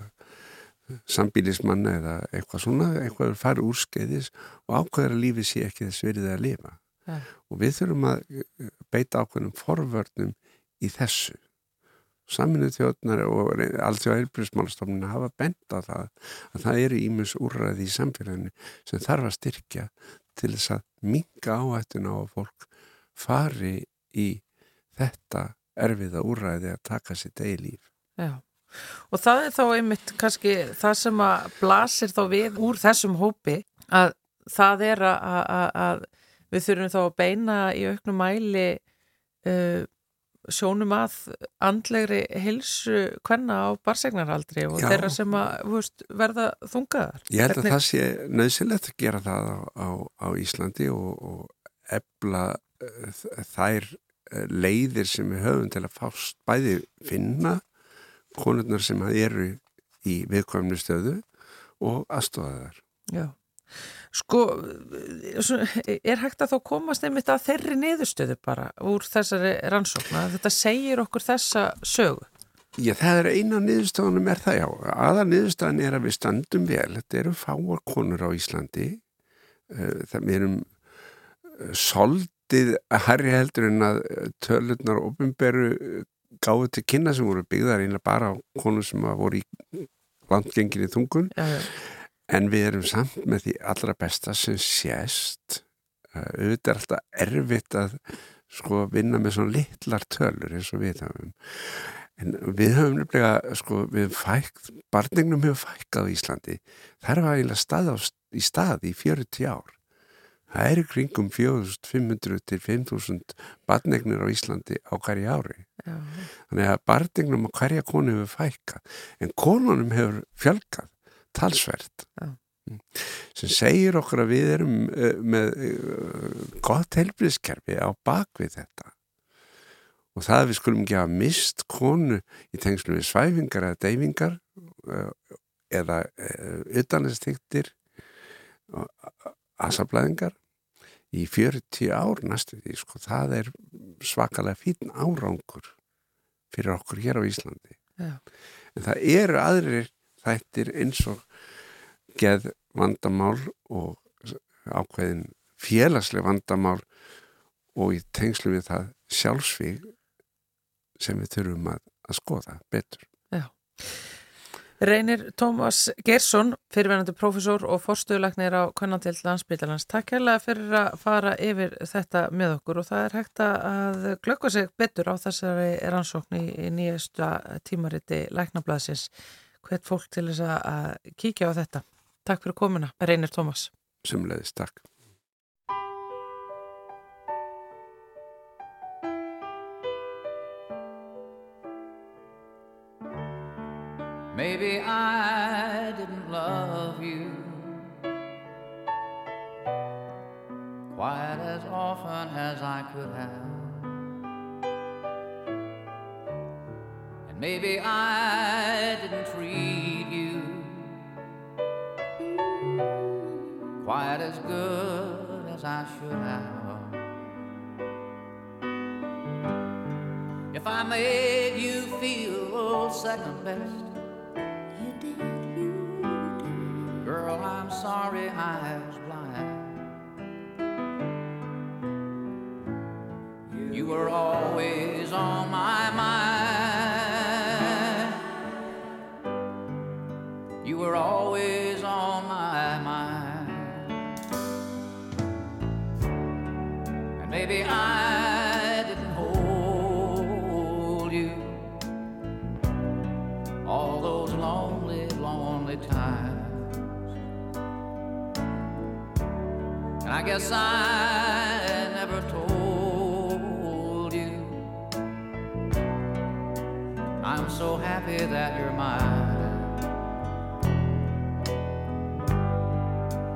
sambílismann eða eitthvað svona, eitthvað farið úr skeiðis og ákveður að lífið sé ekki þess verið að lifa ja. og við þurfum að eh, beita ákveðnum forvörnum í þessu saminuð þjóðnar og alltaf heilbríðismálastofnun hafa bent á það að það eru ímus úrræði í samfélaginu sem þarf að styrkja til þess að minga áhættuna á að fólk fari í þetta erfiða úrræði að taka sitt eigi líf. Já, og það er þá einmitt kannski það sem að blasir þá við úr þessum hópi að það er að, að, að við þurfum þá að beina í auknum mæli uh, sjónum að andlegri hilsu hvenna á barsegnaraldri og Já. þeirra sem að veist, verða þungaðar. Ég held Hvernig... að það sé nöðsilegt að gera það á, á, á Íslandi og, og ebla uh, þær uh, leiðir sem við höfum til að fást bæði finna konurnar sem eru í viðkvæmni stöðu og aðstofa þar. Já. Sko, er hægt að þá komast einmitt að þeirri niðurstöðu bara úr þessari rannsókna? Þetta segir okkur þessa sögu. Já, það er eina niðurstöðunum er það já. Aða niðurstöðun er að við standum vel. Þetta eru fáar konur á Íslandi. Eh, það erum eh, soldið að herri heldur en að tölurnar ofinberu gáðu til kynna sem voru byggðar einlega bara á konur sem voru í landgenginni þungun. Já, já en við erum samt með því allra besta sem sést. Uh, auðvitað er alltaf erfitt að sko vinna með svona litlar tölur eins og við höfum. En við höfum nefnilega sko við fækt, barningnum hefur fækkað í Íslandi, það er eiginlega stað á, í stað í 40 ár. Það er kringum 4500 til 5000 barnignir á Íslandi á hverja ári. Já. þannig að barningnum á hverja konu hefur fækkað. En konunum hefur fjölkað talsvert ja. Mm. sem segir okkur að við erum uh, með uh, gott helbriðskerfi á bakvið þetta og það við skulum ekki hafa mist konu í tengslu við svæfingar eða deyfingar uh, eða utanastiktir asablaðingar í 40 ár næstu því sko, það er svakalega fín árangur fyrir okkur hér á Íslandi ja. en það eru aðrir þættir eins og geð vandamál og ákveðin félagsleg vandamál og í tengslu við það sjálfsvíg sem við þurfum að, að skoða betur. Já. Reynir Tómas Gersson, fyrirvenandi profesor og forstuðlagnir á Kvannandild landsbytjarlands. Takk hérlega fyrir að fara yfir þetta með okkur og það er hægt að glöggva sig betur á þessari rannsókn í nýjasta tímariti læknablaðsins hvert fólk til þess að kíkja á þetta. Takk fyrir komuna, Reynir Tómas. Sumleðis, takk. Maybe I didn't love you quite as often as I could have. Maybe I didn't treat good as I should have. If I made you feel second best, you did, you did. Girl, I'm sorry I was blind. You were always guess I never told you I'm so happy that you're mine.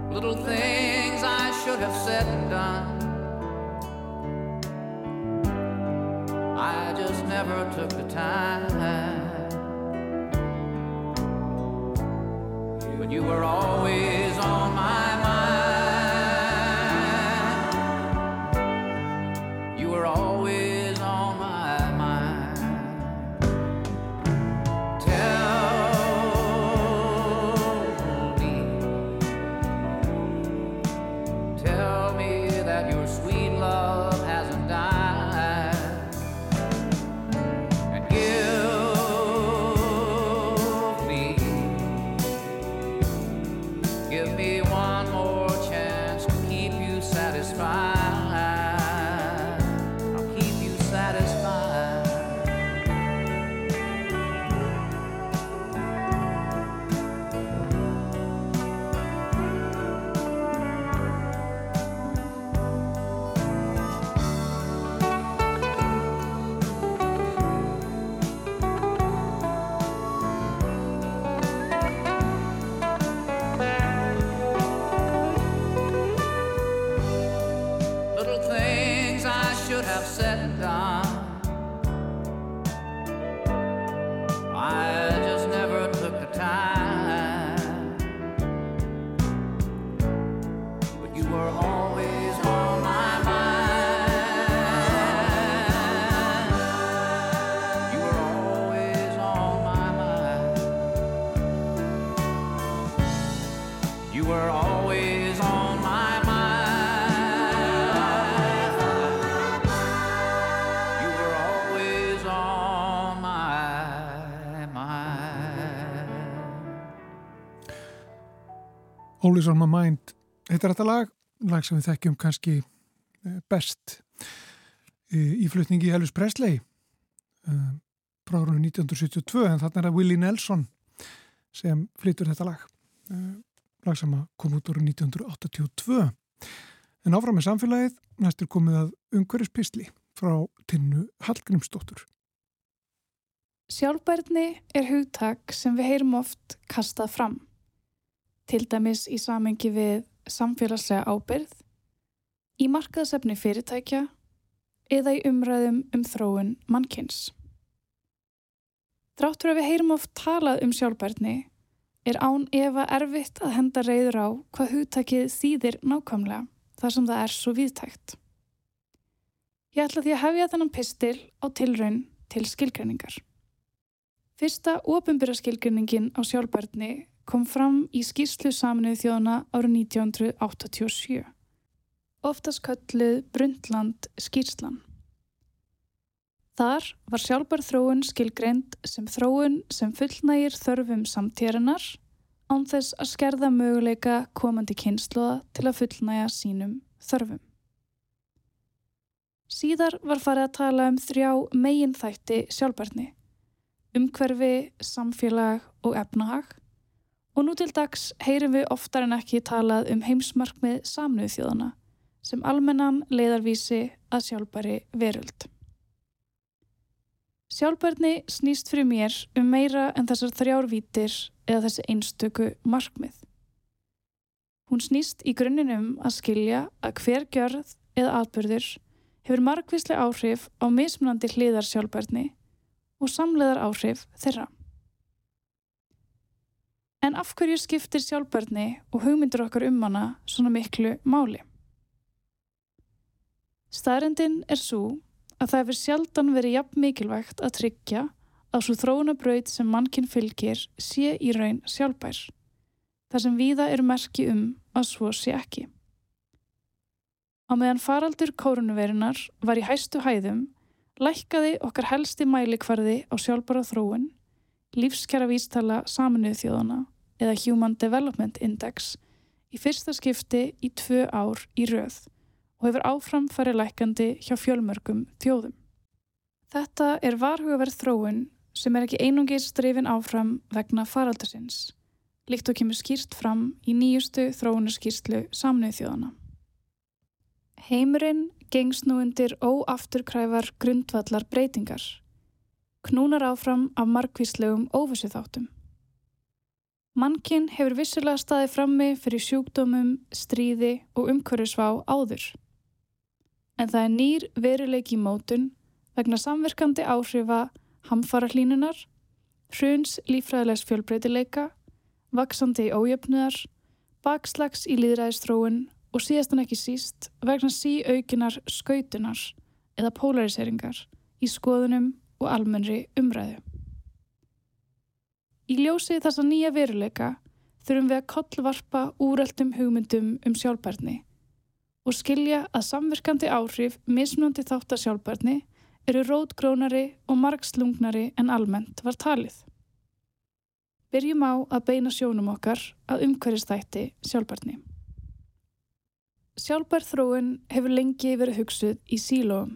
little things I should have said and done. I just never took the time. But you were always Always on my mind. Heitir þetta lag, lag sem við þekkjum kannski eh, best í flutningi Elvis Presley eh, frá árunum 1972 en þarna er það Willie Nelson sem flytur þetta lag eh, lag sem kom út árið 1982 en áfram með samfélagið næstur komið að umhverjuspistli frá tinnu Hallgrímsdóttur. Sjálfbærni er hugtak sem við heyrum oft kastað fram til dæmis í samengi við samfélagslega ábyrð, í markaðsefni fyrirtækja eða í umræðum um þróun mannkynns. Dráttur að við heyrum oft talað um sjálfbærni er án efa erfitt að henda reyður á hvað hugtakið þýðir nákvæmlega þar sem það er svo viðtækt. Ég ætla því að hefja þennan pistil á tilraun til skilgreiningar. Fyrsta ofinbyrra skilgreiningin á sjálfbærni kom fram í skýrslu saminuð þjóðana árið 1987. Oftast kölluð Brundtland skýrslan. Þar var sjálfbar þróun skilgreynd sem þróun sem fullnægir þörfum samtíranar án þess að skerða möguleika komandi kynsluða til að fullnæja sínum þörfum. Síðar var farið að tala um þrjá megin þætti sjálfbarni, umhverfi, samfélag og efnahag Og nú til dags heyrim við oftar en ekki talað um heimsmarkmið samnuð þjóðana sem almennan leiðarvísi að sjálfbæri veröld. Sjálfbærni snýst fyrir mér um meira en þessar þrjárvítir eða þessi einstöku markmið. Hún snýst í grunninum að skilja að hver gjörð eða atbyrður hefur markvíslega áhrif á mismunandi hliðar sjálfbærni og samleðar áhrif þeirra. En af hverju skiptir sjálfbærni og hugmyndur okkar um hana svona miklu máli? Staðrendin er svo að það hefur sjaldan verið jafn mikilvægt að tryggja að svo þróunabraut sem mannkinn fylgir sé í raun sjálfbær, þar sem viða eru merki um að svo sé ekki. Á meðan faraldur kórunuverinar var í hæstu hæðum, lækkaði okkar helsti mælikvarði á sjálfbára þróun, lífskjara vístala saminuð þjóðana eða Human Development Index í fyrsta skipti í tvö ár í rauð og hefur áfram farið lækandi hjá fjölmörgum þjóðum. Þetta er varhugaverð þróun sem er ekki einungis drifin áfram vegna faraldarsins, líkt og kemur skýrst fram í nýjustu þróunarskýrstlu samnið þjóðana. Heimurinn gengst nú undir óafturkræfar grundvallar breytingar, knúnar áfram af markvíslegum óvissu þáttum. Mannkinn hefur vissulega staðið frammi fyrir sjúkdómum, stríði og umhverjusvá áður. En það er nýr veruleiki mótun vegna samverkandi áhrifa hamfara hlínunar, hruns lífræðilegs fjölbreytileika, vaksandi í ójöfnuðar, bakslags í líðræðistróun og síðastan ekki síst vegna sí aukinar skautunar eða polariseringar í skoðunum og almennri umræðu. Í ljósið þessa nýja veruleika þurfum við að kollvarpa úröldum hugmyndum um sjálfbærni og skilja að samverkandi áhrif mismunandi þáttar sjálfbærni eru rótgrónari og margslungnari en almennt var talið. Byrjum á að beina sjónum okkar að umhverjastætti sjálfbarni. Sjálfbær þróun hefur lengi verið hugsuð í sílóum,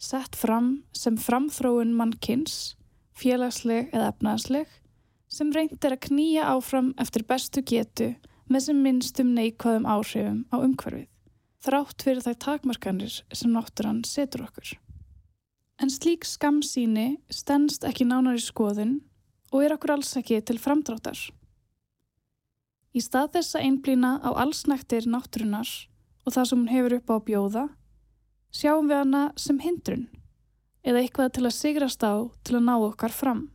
sett fram sem framþróun mannkins, félagsleg eða efnaðsleg, sem reynd er að knýja áfram eftir bestu getu með sem minnstum neikvæðum áhrifum á umhverfið, þrátt fyrir þær takmarkanir sem náttúrann setur okkur. En slík skamsíni stennst ekki nánar í skoðun og er okkur alls ekki til framdráttar. Í stað þess að einblýna á allsnæktir náttúrunar og það sem hún hefur upp á bjóða, sjáum við hana sem hindrun eða eitthvað til að sigrast á til að ná okkar fram.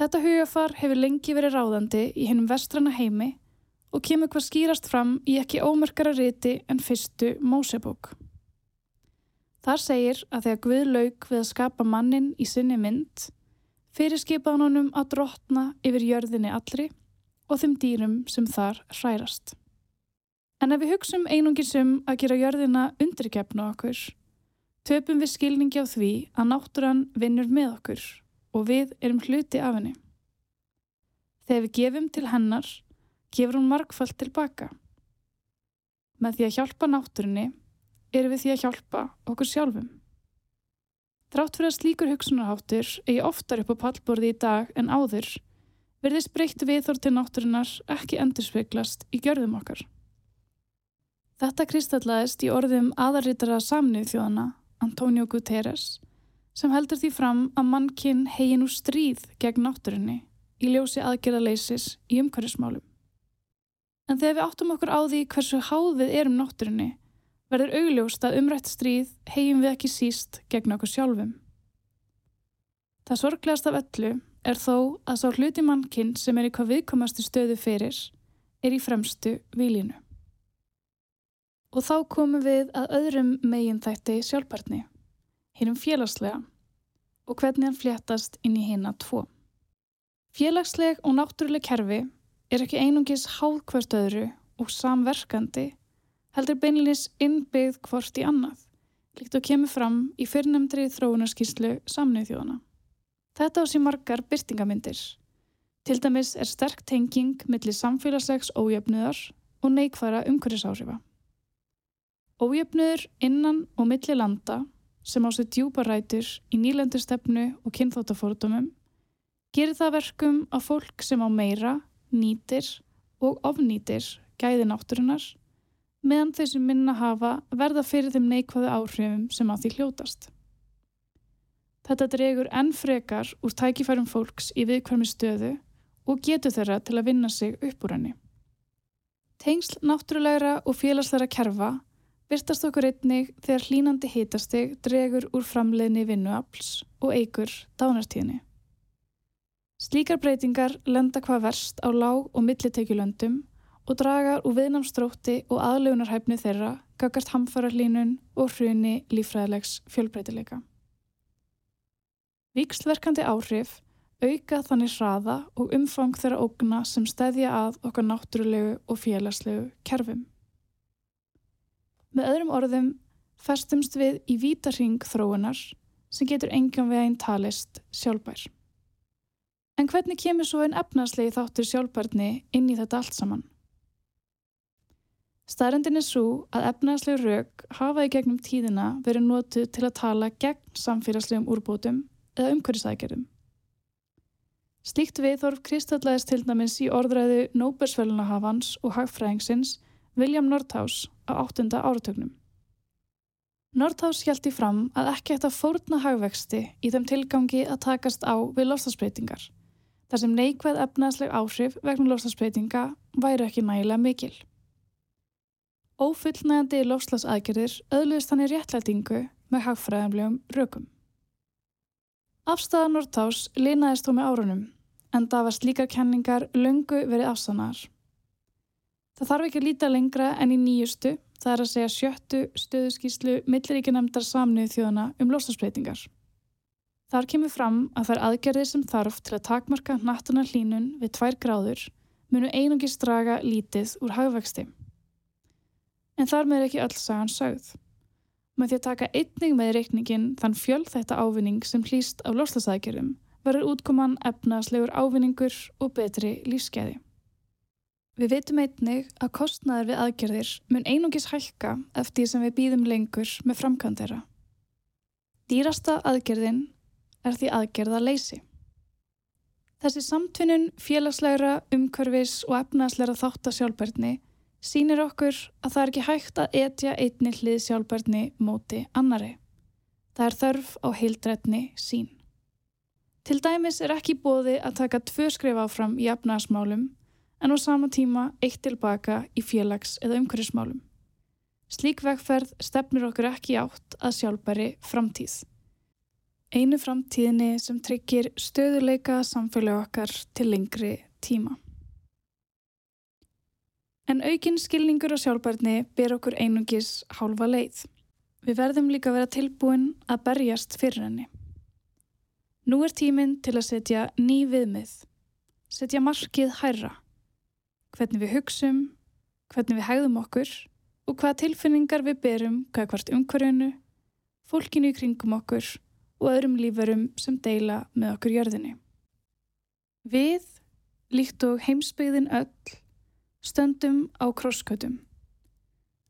Þetta hugafar hefur lengi verið ráðandi í hennum vestrana heimi og kemur hvað skýrast fram í ekki ómerkara riti en fyrstu Mósebók. Þar segir að þegar Guð lauk við að skapa mannin í sinni mynd, fyrirskipaðan honum að drotna yfir jörðinni allri og þeim dýrum sem þar hrærast. En ef við hugsum einungisum að gera jörðina undirgefna okkur, töpum við skilningi á því að náttúran vinnur með okkur og við erum hluti af henni. Þegar við gefum til hennar, gefur hún margfald tilbaka. Með því að hjálpa náttúrunni erum við því að hjálpa okkur sjálfum. Drátt fyrir að slíkur hugsunarháttur eigi oftar upp á pallborði í dag en áður, verðist breytt viðþór til náttúrunar ekki endurspeglast í gjörðum okkar. Þetta kristallaðist í orðum aðarritara samnið þjóðana, Antonio Guterres, sem heldur því fram að mannkinn hegin úr stríð gegn náttúrunni í ljósi aðgerðaleysis í umhverfismálum. En þegar við áttum okkur á því hversu háð við erum náttúrunni, verður augljóst að umrætt stríð hegin við ekki síst gegn okkur sjálfum. Það sorglegast af öllu er þó að sá hluti mannkinn sem er í hvað viðkomasti stöðu fyrir er í fremstu výlinu. Og þá komum við að öðrum megin þætti sjálfbarni hinnum félagslega og hvernig hann fléttast inn í hinna tvo. Félagsleg og náttúruleg kerfi er ekki einungis háð hvert öðru og samverkandi, heldur beinlinis innbyggð hvort í annað, líkt og kemur fram í fyrrnemndri þróunarskíslu samnið þjóðana. Þetta á sér margar byrtingamindir. Til dæmis er sterk tenging millir samfélagslegs ójöfnuðar og neikværa umhverfisáhrifa. Ójöfnuður innan og millir landa sem á sig djúpa rætur í nýlendustefnu og kynþáttafórdumum, gerir það verkum að fólk sem á meira, nýtir og ofnýtir gæði náttúrunar, meðan þau sem minna hafa verða fyrir þeim neikvæðu áhrifum sem að því hljótast. Þetta dregur enn frekar úr tækifærum fólks í viðkvæmi stöðu og getur þeirra til að vinna sig upp úr henni. Tengsl náttúrulegra og félagsleira kerfa Virtast okkur einnig þegar hlínandi hitastig dregur úr framleiðni vinnuafls og eigur dánartíðni. Slíkar breytingar lenda hvað verst á lág- og millitekjulöndum og dragar úr viðnámsstrótti og aðlögunarhæfni þeirra gagast hamfara hlínun og hruni lífræðilegs fjölbreytileika. Víkslverkandi áhrif auka þannig hraða og umfang þeirra ógna sem stæðja að okkar náttúrulegu og félagslegu kerfum. Með öðrum orðum festumst við í vítarhing þróunar sem getur engjum veginn talist sjálfbær. En hvernig kemur svo einn efnarslegi þáttur sjálfbærni inn í þetta allt saman? Stærendin er svo að efnarslegu rauk hafa í gegnum tíðina verið nótuð til að tala gegn samfélagslegum úrbótum eða umhverjusækjörðum. Slíkt viðþorf kristallæðist til dæmis í orðræðu Nóbersvölunahafans og hagfræðingsins William Nordhaus á áttunda áratögnum. Nordhaus í fram að ekki eftir að fórna hagvexti í þeim tilgangi að takast á við lofstafsbreytingar, þar sem neikvæð efnaðsleg áhrif vegna lofstafsbreytinga væri ekki nægilega mikil. Ófullnægandi lofslagsaðgerðir öðluðist hann í réttlætingu með hagfræðanlegum rökum. Afstæða Nordhaus linaðist þó með árunum, en það var slíkar kenningar lungu verið afstannar. Það þarf ekki að líta lengra en í nýjustu, það er að segja sjöttu stöðuskíslu milliríkinemndar samnið þjóðana um lostasbreytingar. Þar kemur fram að þær aðgerðir sem þarf til að takmarka nattuna hlínun við tvær gráður munu einungi straga lítið úr hagvexti. En þar með ekki öll sagan sögð. Með því að taka einning með reikningin þann fjöld þetta ávinning sem hlýst af lostasækjurum verður útkoman efnaðslegur ávinningur og betri lífskeiði. Við veitum einnig að kostnæður við aðgerðir mun einungis hækka eftir sem við býðum lengur með framkvæmdera. Dýrasta aðgerðin er því aðgerða leysi. Þessi samtvinnun félagslegra, umkörfis og efnaðslegra þáttasjálfbærni sínir okkur að það er ekki hægt að etja einni hlið sjálfbærni móti annari. Það er þörf á heildrætni sín. Til dæmis er ekki bóði að taka tvö skrif áfram í efnaðsmálum en á sama tíma eitt tilbaka í félags- eða umhverfismálum. Slík vegferð stefnir okkur ekki átt að sjálfbæri framtíð. Einu framtíðinni sem tryggir stöðuleika samfélag okkar til lengri tíma. En aukinn skilningur og sjálfbærni ber okkur einungis hálfa leið. Við verðum líka að vera tilbúin að berjast fyrir henni. Nú er tíminn til að setja ný viðmið, setja markið hærra, hvernig við hugsum, hvernig við hegðum okkur og hvaða tilfinningar við berum hvert umhverjunu, fólkinu í kringum okkur og öðrum lífurum sem deila með okkur jörðinni. Við, líkt og heimsbyggðin öll, stöndum á krosskötum.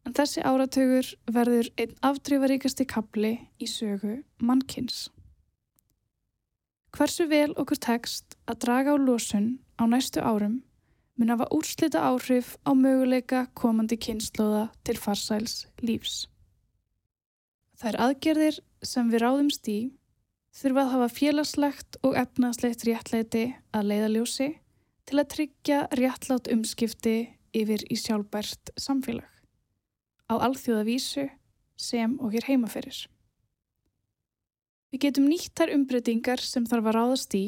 En þessi áratögur verður einn afdrifaríkasti kapli í sögu mannkins. Hversu vel okkur tekst að draga á losun á næstu árum mun hafa úrslita áhrif á möguleika komandi kynnslóða til farsæls lífs. Er aðgerðir sem við ráðumst í þurfa að hafa félagslegt og efnaðslegt réttlæti að leiðaljósi til að tryggja réttlátt umskipti yfir í sjálfbært samfélag á alþjóðavísu sem og hér heimaferir. Við getum nýtt þær umbreytingar sem þarf að ráðast í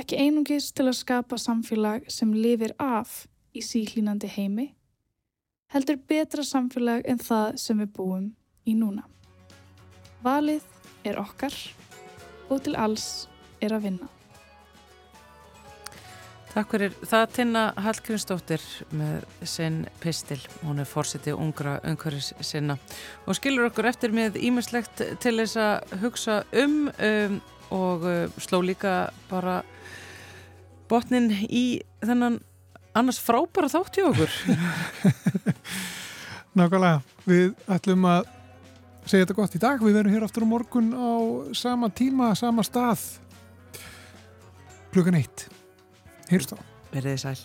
ekki einungis til að skapa samfélag sem lifir af í síklínandi heimi, heldur betra samfélag en það sem við búum í núna. Valið er okkar og til alls er að vinna. Takk fyrir það Tinna Hallgrímsdóttir með sinn pistil. Hún er fórsiti ungra umhverfis sinna og skilur okkur eftir með ímislegt til þess að hugsa um, um og uh, sló líka bara botnin í þennan annars frábæra þátt hjá okkur. Nákvæmlega, við ætlum að segja þetta gott í dag. Við verum hér aftur á morgun á sama tíma, sama stað klukkan eitt. Heyrst á. Verðið sæl.